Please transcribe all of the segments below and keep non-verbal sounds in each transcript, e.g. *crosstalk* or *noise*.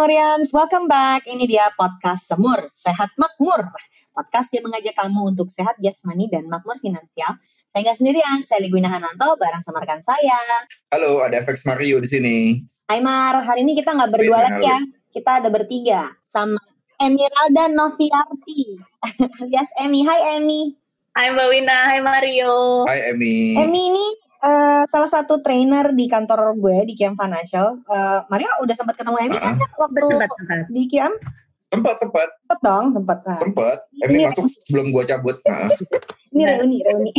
Semurians, welcome back. Ini dia podcast Semur, Sehat Makmur. Podcast yang mengajak kamu untuk sehat jasmani dan makmur finansial. Saya nggak sendirian, saya Ligwina Hananto bareng sama rekan saya. Halo, ada FX Mario di sini. Hai Mar, hari ini kita nggak berdua Halo. lagi ya. Kita ada bertiga sama Emiralda Noviarti *laughs* alias Emi. Hai Emi. Hai Mbak Wina, hai Mario. Hai Emi. Emi ini eh, salah satu trainer di kantor gue di Kiam Financial. Eh, Mario udah sempat ketemu Emi kan ya waktu Sempat, sempat. di Kiam? Sempat, sempat, Sempat dong, sempat. Nah, sempat. Emi Ini- masuk sebelum gua cabut. *laughs* Nah, Ini reuni, reuni.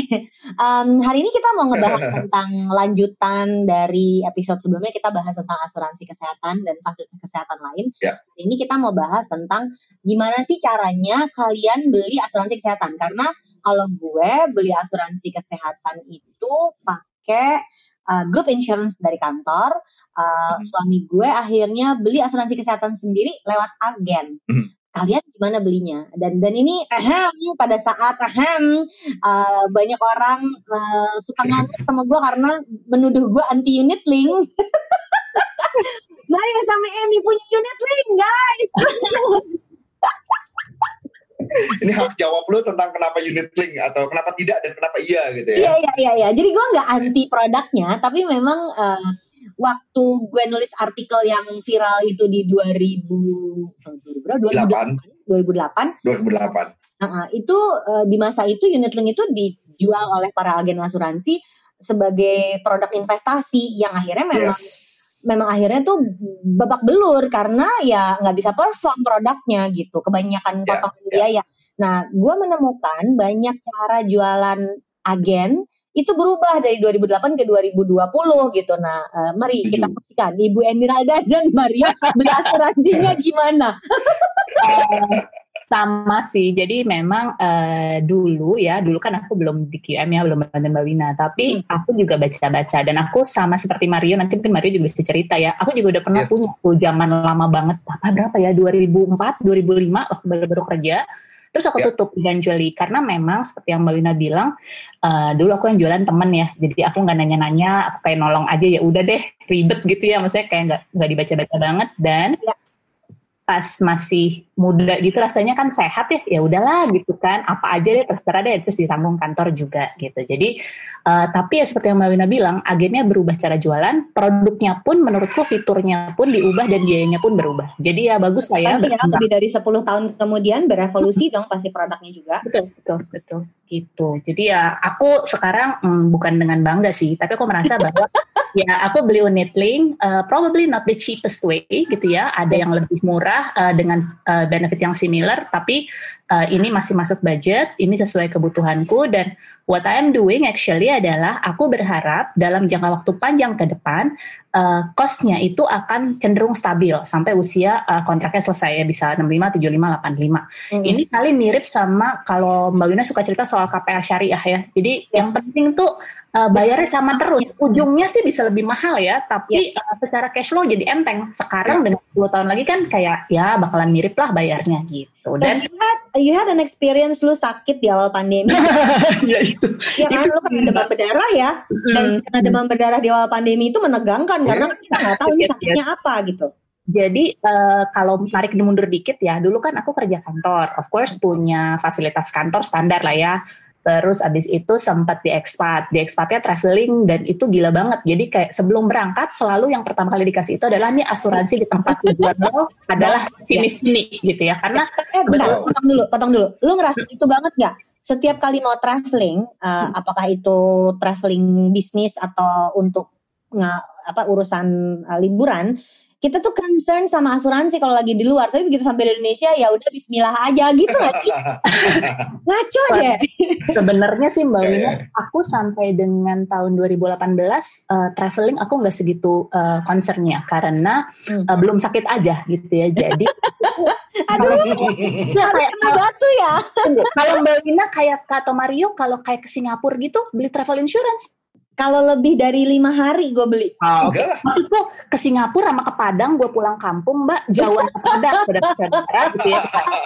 Em, hari ini kita mau ngebahas *laughs* tentang lanjutan dari episode sebelumnya kita bahas tentang asuransi kesehatan dan fasilitas kesehatan lain. Ya. Hari Ini kita mau bahas tentang gimana sih caranya kalian beli asuransi kesehatan. Karena kalau gue beli asuransi kesehatan itu pakai uh, group insurance dari kantor. Uh, Mhm. Suami gue akhirnya beli asuransi kesehatan sendiri lewat agen. Mhm. Kalian gimana belinya? Dan dan ini ahem, pada saat ahem, uh, banyak orang uh, suka ngamuk *laughs* sama gue karena menuduh gue anti unit link. Maria *laughs* sama Emi punya unit link guys. *laughs* *laughs* ini hak jawab lu tentang kenapa unit link atau kenapa tidak dan kenapa iya gitu ya. Iya iya iya iya. Jadi gue nggak anti produknya, tapi memang uh, waktu gue nulis artikel yang viral itu di 2000 tahun 2000 berapa? 2008 2008 2008. Nah, itu uh, di masa itu unit link itu dijual oleh para agen asuransi sebagai produk investasi yang akhirnya memang Yes. Memang akhirnya tuh babak belur karena ya nggak bisa perform produknya gitu kebanyakan Ya, potongan biaya. Nah, gue menemukan banyak cara jualan agen itu berubah dari 2008 ke 2020 gitu. Nah, eh, mari Setuju. kita saksikan Ibu Emiralda dan Maria *laughs* beli asuransinya gimana? Sama sih, jadi memang eh, dulu ya, dulu kan aku belum di QM ya, belum bantu Mbak Wina, tapi aku juga baca-baca dan aku sama seperti Mario, nanti mungkin Mario juga bisa cerita ya, aku juga udah pernah Yes. punya tuh zaman lama banget, apa berapa ya, 2004, 2005 waktu baru-baru kerja, terus aku Ya. tutup eventually karena memang seperti yang Mbak Wina bilang, eh, dulu aku yang jualan temen ya, jadi aku nggak nanya-nanya, aku kayak nolong aja ya udah deh ribet gitu ya, maksudnya kayak nggak nggak dibaca-baca banget dan Ya. Pas masih muda gitu rasanya kan sehat ya ya udahlah gitu kan apa aja deh terserah deh terus ditanggung kantor juga gitu. Jadi eh, tapi ya seperti yang Mbak Wina bilang agennya berubah cara jualan produknya pun menurutku fiturnya pun diubah dan biayanya pun berubah. Jadi ya bagus lah ya ya, lebih dari 10 tahun kemudian berevolusi dong pasti produknya juga. betul betul betul. Gitu. Jadi ya aku sekarang mm, bukan dengan bangga sih tapi aku merasa bahwa *laughs* ya aku beli unit link uh, probably not the cheapest way gitu ya ada yang lebih murah uh, dengan uh, benefit yang similar tapi uh, ini masih masuk budget ini sesuai kebutuhanku dan what I am doing actually adalah aku berharap dalam jangka waktu panjang ke depan uh, cost-nya itu akan cenderung stabil sampai usia uh, kontraknya selesai ya bisa 65 75 85 Hmm. ini kali mirip sama kalau Mbak Wina suka cerita soal KPA syariah ya. Jadi Yes. yang penting tuh uh, bayarnya sama terus. Ujungnya sih bisa lebih mahal ya, tapi uh, secara cash flow jadi enteng. Sekarang dengan 10 tahun lagi kan kayak ya bakalan mirip lah bayarnya gitu. Dan you had, you had an experience lu sakit di awal pandemi, *laughs* ya itu. ya kan? Lu kena demam berdarah ya, dan kena demam berdarah di awal pandemi itu menegangkan karena kan kita nggak tahu ini Yes, *laughs* sakitnya apa gitu. Jadi eh, kalau tarik mundur dikit ya, dulu kan aku kerja kantor, of course punya fasilitas kantor standar lah ya. Terus abis itu sempat di expat, di expatnya traveling dan itu gila banget. Jadi kayak sebelum berangkat selalu yang pertama kali dikasih itu adalah nih asuransi di tempat tujuan lo adalah *laughs* sini-sini gitu ya. Karena Eh bentar, Betul. potong dulu, potong dulu. Lu ngerasa itu banget nggak? Setiap kali mau traveling, eh, apakah itu traveling bisnis atau untuk nggak apa urusan eh, liburan, kita tuh concern sama asuransi kalau lagi di luar. Tapi begitu sampai di Indonesia ya udah Bismillah aja gitu nggak sih? *laughs* Ngaco deh. sebenarnya sih Mbak Ya, Wina, ya. aku sampai dengan tahun 2018 eh, traveling aku nggak segitu eh, concernnya karena Hmm. eh, belum sakit aja gitu ya. Jadi *laughs* Aduh, Ya, *laughs* harus kena batu ya. Tunggu, kalau Mbak Lina kayak Kak atau Mario, kalau kayak ke Singapura gitu, beli travel insurance. Kalau lebih dari lima hari gue beli. Oh, Enggak lah. Maksudku ke Singapura sama ke Padang, gue pulang kampung, Mbak, jauhan ke Padang, saudara-saudara gitu ya.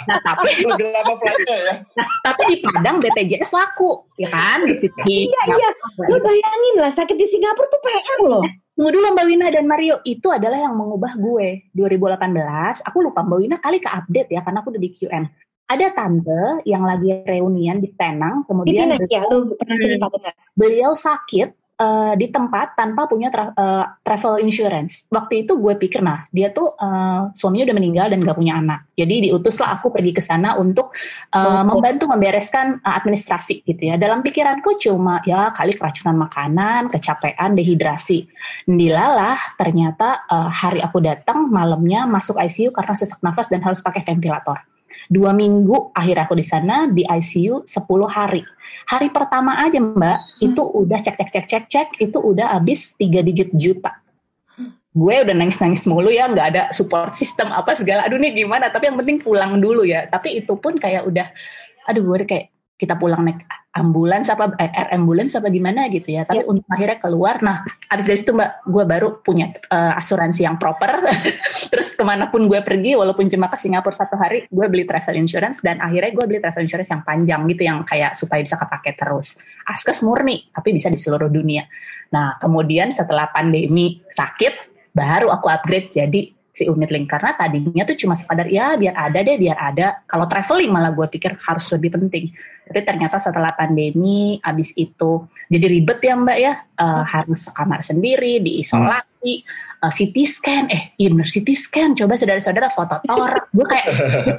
Nah, tapi ya. nah, tapi di Padang BPJS laku, ya kan? Di, di, Iya iya, lo bayangin lah sakit di Singapura tuh PR loh. Tunggu dulu Mbak Wina dan Mario, itu adalah yang mengubah gue. 2018, aku lupa Mbak Wina kali ke update ya, karena aku udah di QM. Ada tante yang lagi reunian di Penang, kemudian nih ya, lu pernah cerita benar. beliau sakit eh, di tempat tanpa punya tra- eh, travel insurance. Waktu itu gue pikir, nah dia tuh eh, suaminya udah meninggal dan gak punya anak. Jadi diutuslah aku pergi ke sana untuk Oh. membantu membereskan eh, administrasi gitu ya. Dalam pikiranku cuma ya kali keracunan makanan, kecapean, dehidrasi. Dilalah ternyata eh, hari aku datang malamnya masuk ICU karena sesak nafas dan harus pakai ventilator. Dua minggu akhir aku di sana di ICU 10 hari. Hari pertama aja Mbak, itu udah cek cek cek cek cek, itu udah habis 3 digit juta. Gue udah nangis-nangis mulu ya, nggak ada support system apa segala. Aduh nih gimana, tapi yang penting pulang dulu ya. Tapi itu pun kayak udah, aduh gue kayak kita pulang naik ambulans apa eh, air ambulans apa gimana gitu ya. Tapi untuk akhirnya keluar, nah habis dari situ mbak, gue baru punya eh, asuransi yang proper. *laughs* Terus ke mana pun gue pergi, walaupun cuma ke Singapura satu hari, gue beli travel insurance dan akhirnya gue beli travel insurance yang panjang gitu, yang kayak supaya bisa kepake terus. Askes murni, tapi bisa di seluruh dunia. Nah kemudian setelah pandemi sakit, baru aku upgrade jadi si unit link. Karena tadinya tuh cuma sekadar ya biar ada deh biar ada. Kalau traveling malah gue pikir harus lebih penting. Tapi ternyata setelah pandemi abis itu jadi ribet ya mbak ya. Eh, harus kamar sendiri diisolasi eh, CT scan. Eh iya bener CT scan. Coba saudara-saudara foto torak. Gue kayak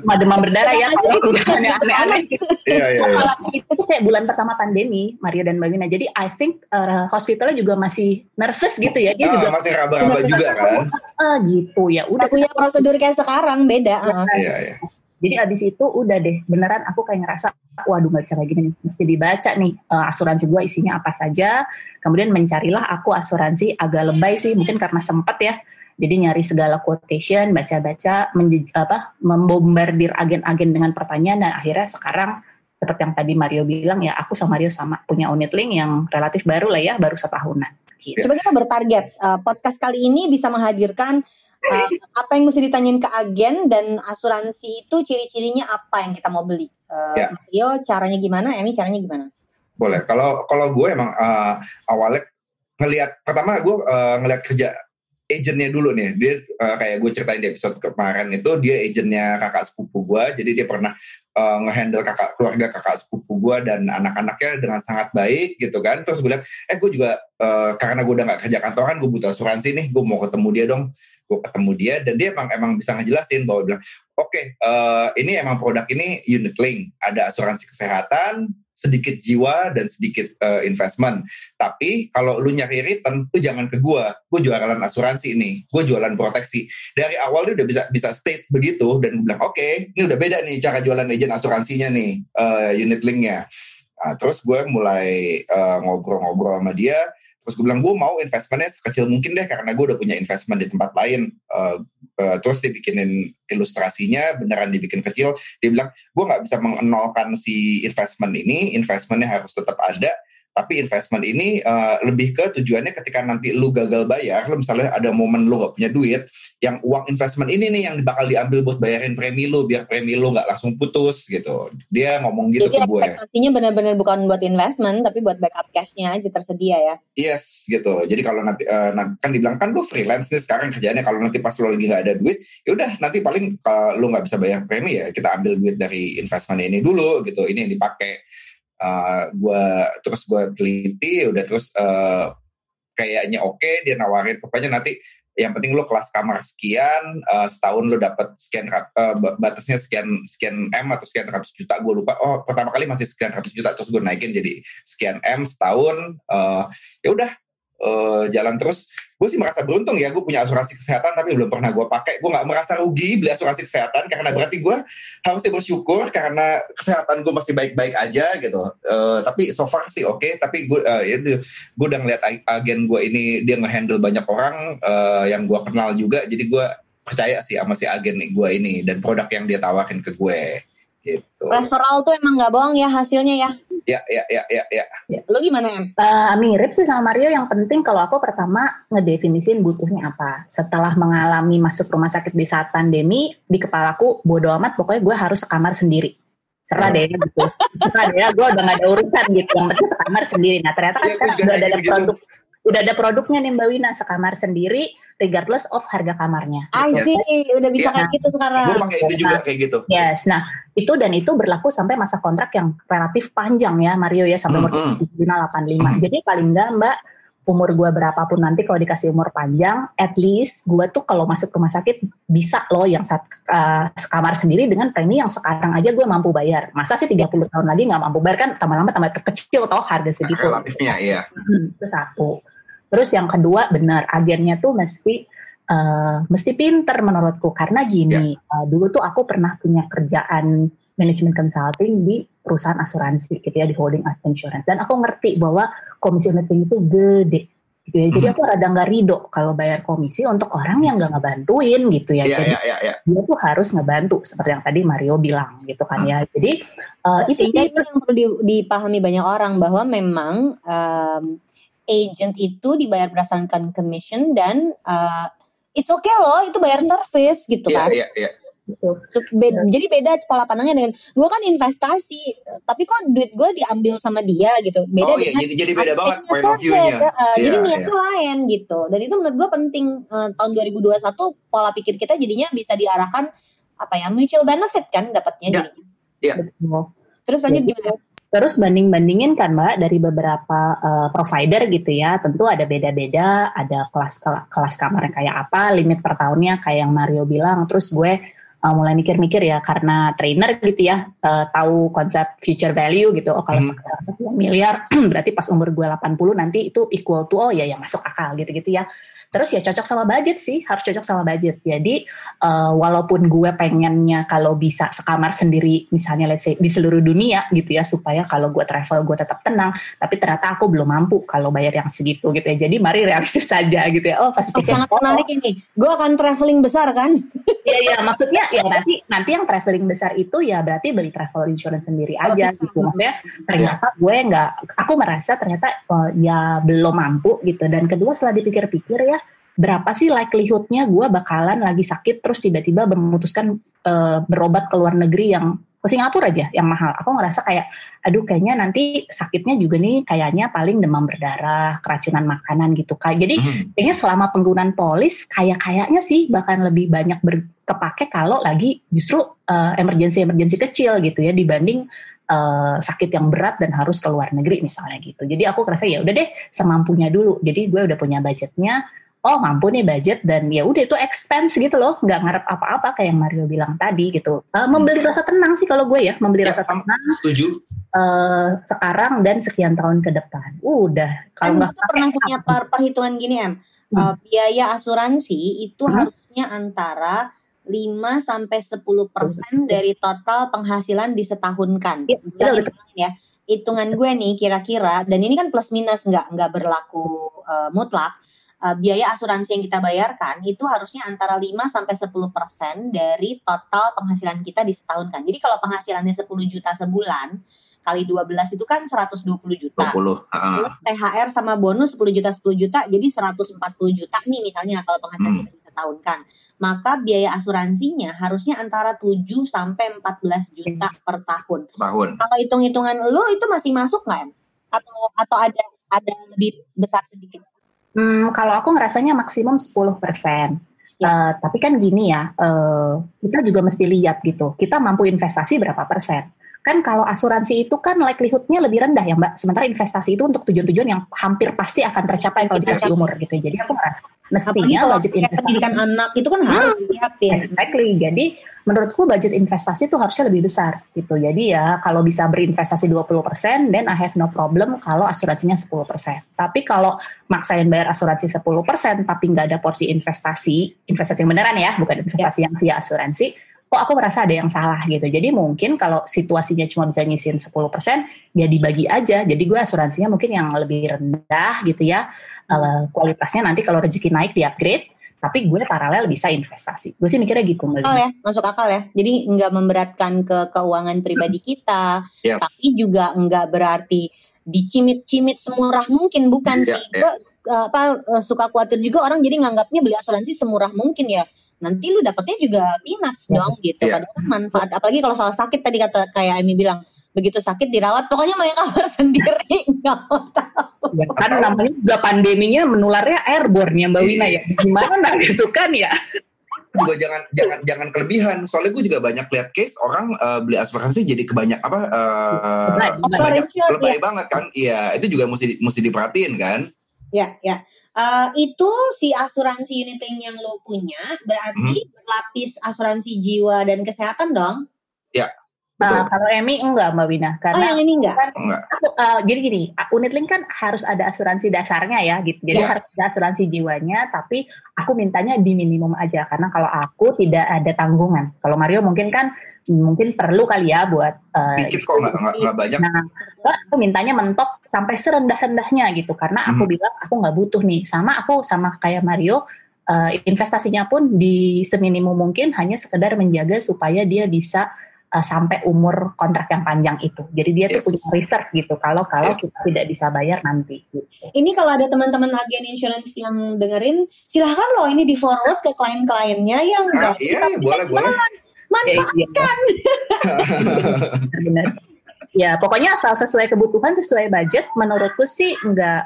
cuma demam berdarah ya. Kalau udah aneh-aneh Iya iya. iya. Itu tuh kayak bulan pertama pandemi Mario dan Mbak Wina jadi I think eh, hospitalnya juga masih nervous gitu ya. Dia Ah, juga masih raba-raba juga kan. ah gitu. Ya udah. Punya prosedur kayak sekarang beda. Iya iya. Jadi abis itu udah deh beneran aku kayak ngerasa waduh nggak bisa gini nih mesti dibaca nih eh, asuransi gue isinya apa saja. Kemudian mencarilah aku asuransi agak lebay sih mungkin karena sempat ya. Jadi nyari segala quotation baca-baca apa membombardir agen-agen dengan pertanyaan dan akhirnya sekarang seperti yang tadi Mario bilang ya aku sama Mario sama punya unit link yang relatif baru lah ya baru setahunan. Gitu. Coba kita bertarget eh, podcast kali ini bisa menghadirkan eh, apa yang mesti ditanyain ke agen dan asuransi itu ciri-cirinya apa yang kita mau beli. Eh, Ya. Mario caranya gimana? Emi caranya gimana? Boleh. Kalau kalau gue emang eh, awalnya ngelihat pertama gue eh, ngelihat kerja agentnya dulu nih. Dia eh, kayak gue ceritain di episode kemarin itu dia agentnya kakak sepupu gue. Jadi dia pernah eh, ngehandle kakak keluarga kakak sepupu gue dan anak-anaknya dengan sangat baik gitu kan. Terus gue lihat, eh gue juga eh, karena gue udah nggak kerja kantoran, gue butuh asuransi nih. Gue mau ketemu dia dong. Gue ketemu dia dan dia emang emang bisa ngejelasin bahwa bilang, oke eh, ini emang produk ini unit link, ada asuransi kesehatan, sedikit jiwa dan sedikit eh, investment. Tapi kalau lu nyari return tuh jangan ke gua. Gua jualan asuransi nih. Gua jualan proteksi. Dari awal dia udah bisa bisa state begitu dan gue bilang oke, ini udah beda nih cara jualan agent asuransinya nih eh, unit linknya. Nah, terus gue mulai eh, ngobrol-ngobrol sama dia. Terus gue bilang gue mau investmentnya sekecil mungkin deh karena gue udah punya investment di tempat lain. Eh, eh, terus dia bikinin ilustrasinya beneran dibikin kecil. Dia bilang gue nggak bisa mengenolkan si investment ini, investmentnya harus tetap ada, tapi investment ini eh, lebih ke tujuannya ketika nanti lu gagal bayar, lu misalnya ada momen lu gak punya duit, yang uang investment ini nih yang bakal diambil buat bayarin premi lu, biar premi lu nggak langsung putus gitu. Dia ngomong gitu Jadi ke gue. ekspektasinya benar-benar bukan buat investment tapi buat backup cashnya aja tersedia ya. Yes gitu. Jadi kalau nanti nah, kan dibilang kan lu freelance nih sekarang kerjanya kalau nanti pas lu lagi nggak ada duit, ya udah nanti paling kalau lu nggak bisa bayar premi ya kita ambil duit dari investment ini dulu gitu. Ini yang dipakai. Eh, gua terus gua teliti udah terus eh, kayaknya oke dia nawarin pokoknya nanti yang penting lu kelas kamar sekian eh, setahun lu dapat sekian ba- batasnya sekian sekian m atau sekian ratus juta gue lupa oh pertama kali masih sekian ratus juta terus gue naikin jadi sekian m setahun eh, ya udah eh, jalan terus gue sih merasa beruntung ya gue punya asuransi kesehatan tapi belum pernah gue pakai. Gue nggak merasa rugi beli asuransi kesehatan karena berarti gue harusnya bersyukur karena kesehatan gue masih baik-baik aja gitu. Eh, tapi so far sih oke tapi gue eh, ya gue udah ngeliat ag- agen gue ini dia ngehandle banyak orang eh, yang gue kenal juga. Jadi gue percaya sih sama si agen gue ini dan produk yang dia tawarin ke gue. Gitu. Referral tuh emang nggak bohong ya hasilnya ya. Ya, ya, ya, ya, ya. Lo gimana em? Uh, mirip sih sama Mario. Yang penting kalau aku pertama ngedefinisin butuhnya apa. Setelah mengalami masuk rumah sakit di saat pandemi, di kepalaku bodo amat. Pokoknya gue harus sekamar sendiri. Serah deh gitu. Serah deh, gue udah gak ada urusan gitu. Yang penting sekamar sendiri. Nah ternyata kan Iya, sekarang udah ada kayak produk udah ada produknya nih Mbak Wina sekamar sendiri regardless of harga kamarnya. I Yes. see, udah bisa Iya. kayak gitu sekarang. Gue pakai itu juga kayak gitu. Yes, nah itu dan itu berlaku sampai masa kontrak yang relatif panjang ya Mario ya sampai umur Mm-mm. 85. Jadi paling enggak Mbak umur gua berapapun nanti kalau dikasih umur panjang, at least gua tuh kalau masuk rumah sakit bisa loh yang saat uh, kamar sendiri dengan premi yang sekarang aja gue mampu bayar. Masa sih 30 tahun lagi nggak mampu bayar kan lama-lama tambah kecil toh harga segitu. Relatifnya, iya. Hmm, itu satu. Terus yang kedua benar agennya tuh mesti eh, mesti pinter menurutku. Karena gini eh, dulu tuh aku pernah punya kerjaan manajemen consulting di perusahaan asuransi gitu ya di holding insurance. Dan aku ngerti bahwa komisi meeting itu gede gitu ya. Jadi Hmm. aku rada nggak ridho kalau bayar komisi untuk orang yang nggak ngebantuin gitu ya. Iya, jadi iya, iya, iya. dia tuh harus ngebantu seperti yang tadi Mario bilang gitu kan ya. Jadi eh, itu itu yang perlu di- dipahami banyak orang bahwa memang um, agent itu dibayar berdasarkan commission dan uh, it's okay loh itu bayar service gitu Iya, kan. iya, iya. gitu. So, be- Jadi beda pola pandangnya dengan gue kan investasi, tapi kok duit gue diambil sama dia gitu. Beda Oh iya, dengan jadi jadi beda banget point of view-nya. ya, uh, jadi Iya, niatnya lain gitu. Dan itu menurut gue penting uh, tahun 2021 pola pikir kita jadinya bisa diarahkan apa ya mutual benefit kan dapatnya Ya. jadi. Betul. Terus lanjut Jadi, gimana? Terus banding-bandingin kan Mbak dari beberapa uh, provider gitu ya, tentu ada beda-beda, ada kelas kelas kamar yang kayak apa, limit per tahunnya kayak yang Mario bilang. Terus gue uh, mulai mikir-mikir ya karena trainer gitu ya, uh, tahu konsep future value gitu. Oh kalau Hmm. sekarang 10 miliar, *clears throat* berarti pas umur gue 80 nanti itu equal to oh ya yang masuk akal gitu-gitu ya. Terus ya cocok sama budget sih, harus cocok sama budget. Jadi uh, walaupun gue pengennya kalau bisa sekamar sendiri, misalnya let's say di seluruh dunia gitu ya, supaya kalau gue travel gue tetap tenang. Tapi ternyata aku belum mampu kalau bayar yang segitu gitu ya. Jadi mari realistis saja gitu ya. Oh pasti Oh, sangat menarik ini. Gue akan traveling besar kan? Iya iya maksudnya ya nanti nanti yang traveling besar itu ya berarti beli travel insurance sendiri aja bisa. gitu. Maksudnya ternyata gue nggak, aku merasa ternyata eh, ya belum mampu gitu. Dan kedua setelah dipikir-pikir ya berapa sih likelihoodnya gue bakalan lagi sakit terus tiba-tiba memutuskan eh, berobat ke luar negeri yang ke Singapura aja yang mahal. Aku ngerasa kayak aduh kayaknya nanti sakitnya juga nih kayaknya paling demam berdarah, keracunan makanan gitu. Kayak jadi Hmm. kayaknya selama penggunaan polis kayak kayaknya sih bahkan lebih banyak berkepake kalau lagi justru emergency emergency kecil gitu ya dibanding eh, sakit yang berat dan harus ke luar negeri misalnya gitu. Jadi aku kerasa ya udah deh semampunya dulu. Jadi gue udah punya budgetnya. Oh mampu nih budget dan ya udah itu expense gitu loh, nggak ngarep apa-apa kayak yang Mario bilang tadi gitu. Eh, membeli rasa tenang sih kalau gue ya, membeli Ya, rasa sama. tenang Setuju. eh, sekarang dan sekian tahun ke depan. Udah Kan kalau nggak pernah punya per- perhitungan gini em. Hmm. Uh, biaya asuransi itu Hmm. harusnya antara 5 sampai 10 persen dari total penghasilan disetahunkan. Ulangi, betul, ulangi ya. Hitungan gue nih kira-kira dan ini kan plus minus nggak nggak berlaku uh, mutlak. Uh, biaya asuransi yang kita bayarkan itu harusnya antara 5 sampai 10 persen dari total penghasilan kita disetahunkan. Jadi kalau penghasilannya 10 juta sebulan kali 12 itu kan 120 juta. 20. Heeh. Plus THR sama bonus 10 juta 10 juta jadi 140 juta nih misalnya kalau penghasilan Hmm. kita disetahunkan. Maka biaya asuransinya harusnya antara 7 sampai 14 juta per tahun. tahun. Kalau hitung-hitungan lu itu masih masuk nggak em? Atau atau ada ada lebih besar sedikit? Hmm, kalau aku ngerasanya maksimum 10%. Ya. Eh, tapi kan gini ya, eh, kita juga mesti lihat gitu. Kita mampu investasi berapa persen? Kan kalau asuransi itu kan likelihoodnya lebih rendah ya Mbak. Sementara investasi itu untuk tujuan-tujuan yang hampir pasti akan tercapai kalau dikasih umur gitu. Jadi aku merasa mestinya budget investasi pendidikan anak itu kan harus disiapin. Exactly. Jadi menurutku budget investasi itu harusnya lebih besar gitu. Jadi ya kalau bisa berinvestasi 20%, then I have no problem kalau asuransinya 10%. Tapi kalau maksain bayar asuransi 10% tapi nggak ada porsi investasi, investasi yang beneran ya, bukan investasi yang via asuransi, kok aku merasa ada yang salah gitu. Jadi mungkin kalau situasinya cuma bisa ngisiin 10%, ya dibagi aja. Jadi gue asuransinya mungkin yang lebih rendah gitu ya. Eh, kualitasnya nanti kalau rezeki naik di upgrade, tapi gue paralel bisa investasi. Gue sih mikirnya gitu. Masuk akal ya, masuk akal ya. Jadi nggak memberatkan ke keuangan pribadi kita, Yes. tapi juga nggak berarti dicimit-cimit semurah mungkin bukan Iya, sih. Gue uh, apa uh, suka khawatir juga orang jadi nganggapnya beli asuransi semurah mungkin ya. Nanti lu dapetnya juga peanuts Iya. dong gitu. Iya. Padahal manfaat apalagi kalau soal sakit tadi kata kayak Amy bilang begitu sakit dirawat pokoknya mau yang cover sendiri nggak mau tahu. Ya, kan namanya juga pandeminya menularnya airborne ya Mbak Wina ya. Gimana gitu kan ya. juga jangan jangan jangan kelebihan soalnya gue juga banyak lihat case orang eh, beli asuransi jadi kebanyak apa eh, lebay. banyak Overinsured, lebay banget kan iya itu juga mesti mesti diperhatiin kan Ya, ya. Eh, itu si asuransi unit link yang lo punya berarti Hmm. berlapis asuransi jiwa dan kesehatan dong. betul Nah, kalau Emi enggak Mbak Wina Oh, karena yang ini enggak? enggak aku eh, jadi gini, unit link kan harus ada asuransi dasarnya ya gitu. Jadi Iya. harus ada asuransi jiwanya, tapi aku mintanya di minimum aja karena kalau aku tidak ada tanggungan. Kalau Mario mungkin kan mungkin perlu kali ya buat eh, dikit kok nggak nggak nggak banyak Nah, aku mintanya mentok sampai serendah-rendahnya gitu karena aku Hmm. bilang aku nggak butuh nih. Sama aku sama kayak Mario eh, investasinya pun di seminimum mungkin hanya sekedar menjaga supaya dia bisa eh, sampai umur kontrak yang panjang itu. Jadi dia tuh Yes. punya reserve gitu kalau kalau Yes. kita tidak bisa bayar nanti. Gitu. Ini kalau ada teman-teman agen insurance yang dengerin, silahkan loh ini di forward ke klien-kliennya yang ah, enggak. iya iya, boleh boleh Manfaatkan. iya. Benar. Ya pokoknya asal sesuai kebutuhan, sesuai budget. Menurutku sih nggak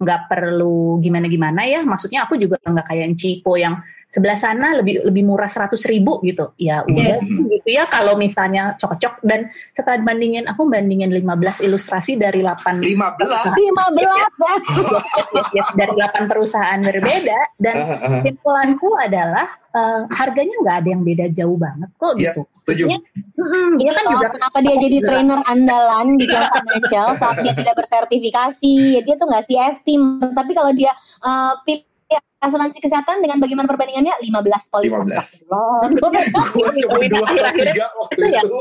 nggak perlu gimana-gimana ya. Maksudnya aku juga nggak kayak yang Cipo yang sebelah sana lebih lebih murah 100 ribu gitu. Ya udah Hmm. gitu ya kalau misalnya cocok dan setelah bandingin aku bandingin 15 ilustrasi dari 8 lima belas 15 ya. yes, yes, dari 8 perusahaan berbeda dan kesimpulanku adalah eh, harganya nggak ada yang beda jauh banget kok yes gitu. setuju Mm-mm, dia Ini kan juga kenapa dia jadi trainer andalan di Kian Financial saat dia tidak bersertifikasi. Ya, dia tuh nggak CFP. Tapi kalau dia uh, pilih asuransi kesehatan dengan bagaimana perbandingannya? 15 polis 15. astagfirullah. *laughs* gue cuma dua atau Akhir-akhirnya tiga waktu itu ya. itu.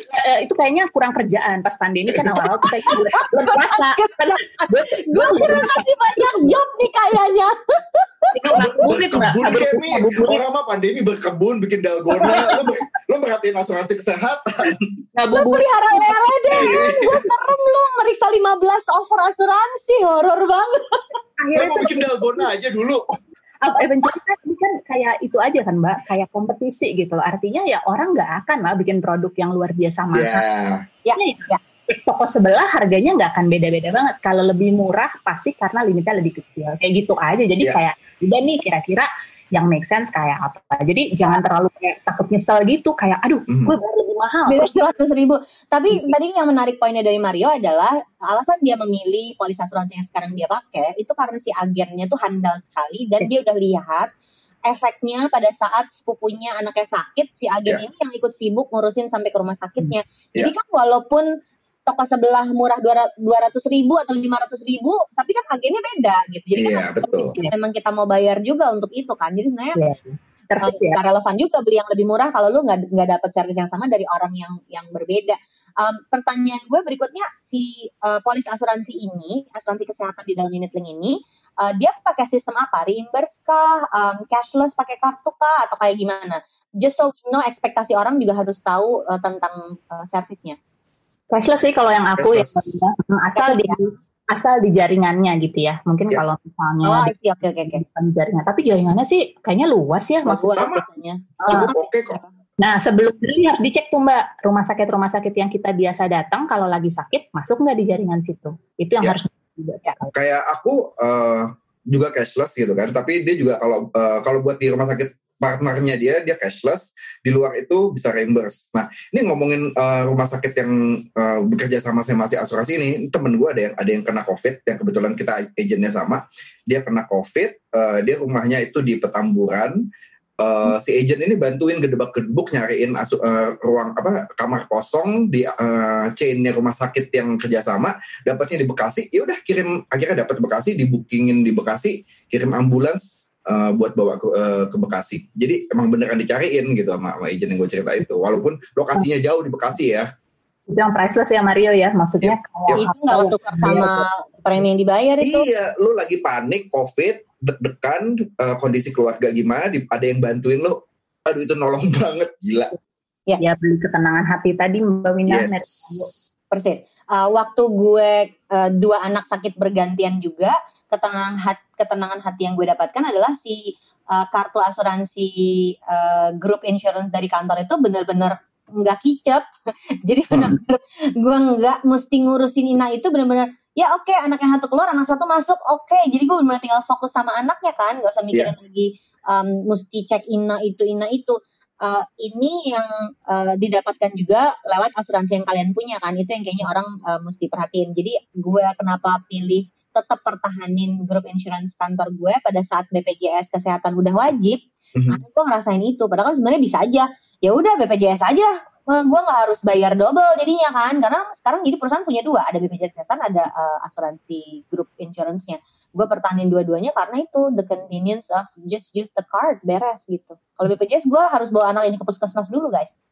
Eh, itu kayaknya kurang kerjaan pas pandemi kan awal-awal tuh kayaknya belum kan gue Gue kira kasih banyak job nih kayaknya. mbak berkebun Kemi. Orang mah pandemi berkebun bikin dalgona. Lo lo merhatiin asuransi kesehatan. Lu ngabuburit pelihara lele deh. Gue serem lu meriksa 15 over asuransi. Horor banget. Akhirnya mau tuh bikin dalgona aja dulu apa eventually kan ini kan kayak itu aja kan mbak kayak kompetisi gitu loh artinya ya orang nggak akan lah bikin produk yang luar biasa mahal ya Ya, Iya, ya. toko sebelah harganya nggak akan beda-beda banget. Kalau lebih murah pasti karena limitnya lebih kecil. Kayak gitu aja. Jadi Iya. kayak udah nih kira-kira yang make sense kayak apa. Jadi jangan terlalu kayak takut nyesel gitu. Kayak aduh Mhm. gue bayar lebih mahal. Beda 200 ribu. Tapi tadi yang menarik poinnya dari Mario adalah alasan dia memilih polis asuransi yang sekarang dia pakai itu karena si agennya tuh handal sekali dan dia udah lihat efeknya pada saat sepupunya anaknya sakit si agen Ya. ini yang ikut sibuk ngurusin sampai ke rumah sakitnya. Ya. Jadi kan walaupun toko sebelah murah 200 ribu atau 500 ribu tapi kan agennya beda gitu. Jadi kan Iya, betul. memang kita mau bayar juga untuk itu kan. Jadi sebenarnya Iya. terus Uh, ya. relevan juga beli yang lebih murah kalau lu nggak nggak dapat servis yang sama dari orang yang yang berbeda. Um, pertanyaan gue berikutnya si uh, polis asuransi ini, asuransi kesehatan di dalam unit link ini, uh, dia pakai sistem apa? Reimburse kah, um, cashless pakai kartu kah, atau kayak gimana? Just so we know ekspektasi orang juga harus tahu uh, tentang uh, servisnya. Cashless sih kalau yang aku ya Cashless. asal di asal di jaringannya gitu ya. Mungkin Ya. kalau misalnya Oh. Oke, oke, jaringan, tapi jaringannya sih kayaknya luas ya maksudnya. Luas Sama. biasanya. cukup oke kok Nah, sebelum beli harus dicek tuh Mbak, rumah sakit-rumah sakit yang kita biasa datang kalau lagi sakit masuk nggak di jaringan situ. Itu yang Ya. harus juga. kayak aku eh, juga cashless gitu kan tapi dia juga kalau eh, kalau buat di rumah sakit partnernya dia dia cashless di luar itu bisa reimburse. Nah ini ngomongin eh, rumah sakit yang eh, bekerja sama sama si asuransi ini temen gue ada yang ada yang kena covid yang kebetulan kita agentnya sama. Dia kena covid eh, dia rumahnya itu di petamburan. Eh, si agent ini bantuin gedebak-gedebuk nyariin asu- eh, ruang apa kamar kosong di eh, chainnya rumah sakit yang kerjasama dapatnya di Bekasi. Ya udah kirim akhirnya dapat Bekasi dibookingin di Bekasi kirim ambulans eh, buat bawa ke, eh, ke Bekasi jadi emang beneran dicariin gitu sama, sama agent yang gue cerita itu walaupun lokasinya jauh di Bekasi ya Itu yang priceless ya Mario ya, maksudnya kayak Itu nggak tukar sama premi yang dibayar itu. iya lu lagi panik covid deg-degan uh, kondisi keluarga gimana, ada yang bantuin lo, aduh itu nolong *laughs* banget, gila. Ya, ya beli ketenangan hati tadi Mbak Wina. Yes. Persis. Uh, waktu gue uh, dua anak sakit bergantian juga, ketenangan hati, ketenangan hati yang gue dapatkan adalah si uh, kartu asuransi uh, group insurance dari kantor itu benar-benar nggak kicep *laughs* jadi hmm. benar-benar gue nggak mesti ngurusin Ina itu benar-benar ya oke okay, anak yang satu keluar anak satu masuk oke okay. jadi gue benar tinggal fokus sama anaknya kan nggak usah mikirin yeah. lagi um, mesti cek Ina itu Ina itu uh, ini yang uh, didapatkan juga lewat asuransi yang kalian punya kan itu yang kayaknya orang uh, mesti perhatiin jadi gue kenapa pilih tetap pertahanin grup insurance kantor gue pada saat BPJS kesehatan udah wajib mm-hmm. karena gue ngerasain itu. Padahal kan sebenarnya bisa aja. Ya udah BPJS aja. Eh, gue nggak harus bayar double jadinya kan. Karena sekarang jadi perusahaan punya dua. Ada BPJS kesehatan ada uh, asuransi grup insurance-nya. Gue pertahanin dua-duanya karena itu the convenience of just use the card beres gitu. Kalau BPJS gue harus bawa anak ini ke puskesmas dulu guys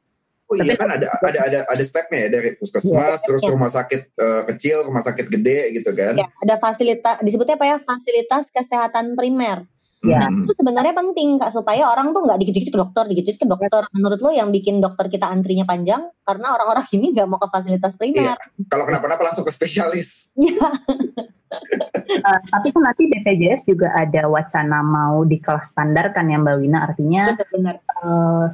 Oh iya kan ada ada ada ada stepnya ya dari puskesmas, ya, terus ya. rumah sakit uh, kecil, rumah sakit gede gitu kan? Ya, ada fasilitas disebutnya apa ya fasilitas kesehatan primer. Ya. Nah, itu sebenarnya penting kak supaya orang tuh nggak dikit-dikit ke dokter, dikit-dikit ke dokter. Menurut lo yang bikin dokter kita antrinya panjang karena orang-orang *laughs* ini nggak mau ke fasilitas primer. Iya. Kalau kenapa-napa langsung ke spesialis. Iya. uh, *laughs* tapi kan nanti BPJS juga ada wacana mau di kelas standar kan ya Mbak Wina artinya benar uh,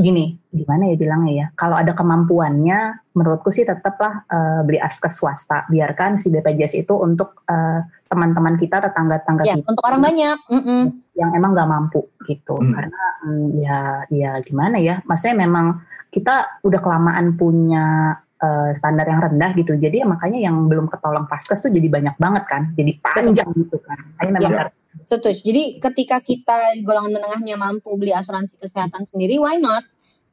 gini gimana ya bilangnya ya kalau ada kemampuannya menurutku sih tetaplah uh, beli as ke swasta biarkan si BPJS itu untuk uh, teman-teman kita tetangga-tetangga ya, kita untuk orang banyak mm -mm. yang emang nggak mampu gitu mm. karena mm, ya ya gimana ya maksudnya memang kita udah kelamaan punya uh, standar yang rendah gitu. Jadi ya makanya yang belum ketolong paskes tuh jadi banyak banget kan, jadi panjang gitu kan. Makanya memang ya. Setuju. Jadi ketika kita golongan menengahnya mampu beli asuransi kesehatan sendiri, why not?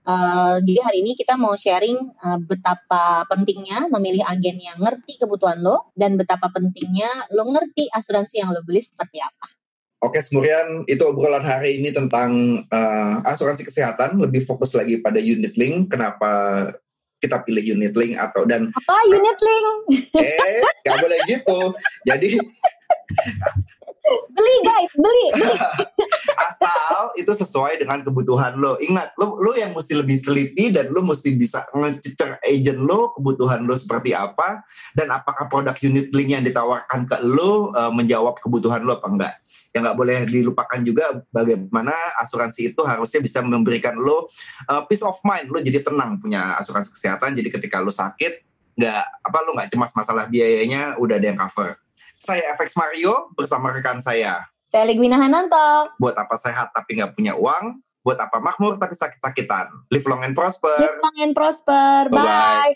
Uh, jadi hari ini kita mau sharing uh, betapa pentingnya memilih agen yang ngerti kebutuhan lo dan betapa pentingnya lo ngerti asuransi yang lo beli seperti apa. Oke, Semurian, itu obrolan hari ini tentang uh, asuransi kesehatan, lebih fokus lagi pada unit link. Kenapa kita pilih unit link atau dan apa unit link eh nggak boleh gitu jadi beli guys beli beli. *laughs* Asal itu sesuai dengan kebutuhan lo. Ingat lo lo yang mesti lebih teliti dan lo mesti bisa ngececer agent lo kebutuhan lo seperti apa dan apakah produk unit link yang ditawarkan ke lo uh, menjawab kebutuhan lo apa enggak. Yang nggak boleh dilupakan juga bagaimana asuransi itu harusnya bisa memberikan lo uh, peace of mind. Lo jadi tenang punya asuransi kesehatan. Jadi ketika lo sakit nggak apa lo nggak cemas masalah biayanya udah ada yang cover saya FX Mario bersama rekan saya. Saya Ligwina Hananto. Buat apa sehat tapi nggak punya uang? Buat apa makmur tapi sakit-sakitan? Live long and prosper. Live long and prosper. Bye, -bye.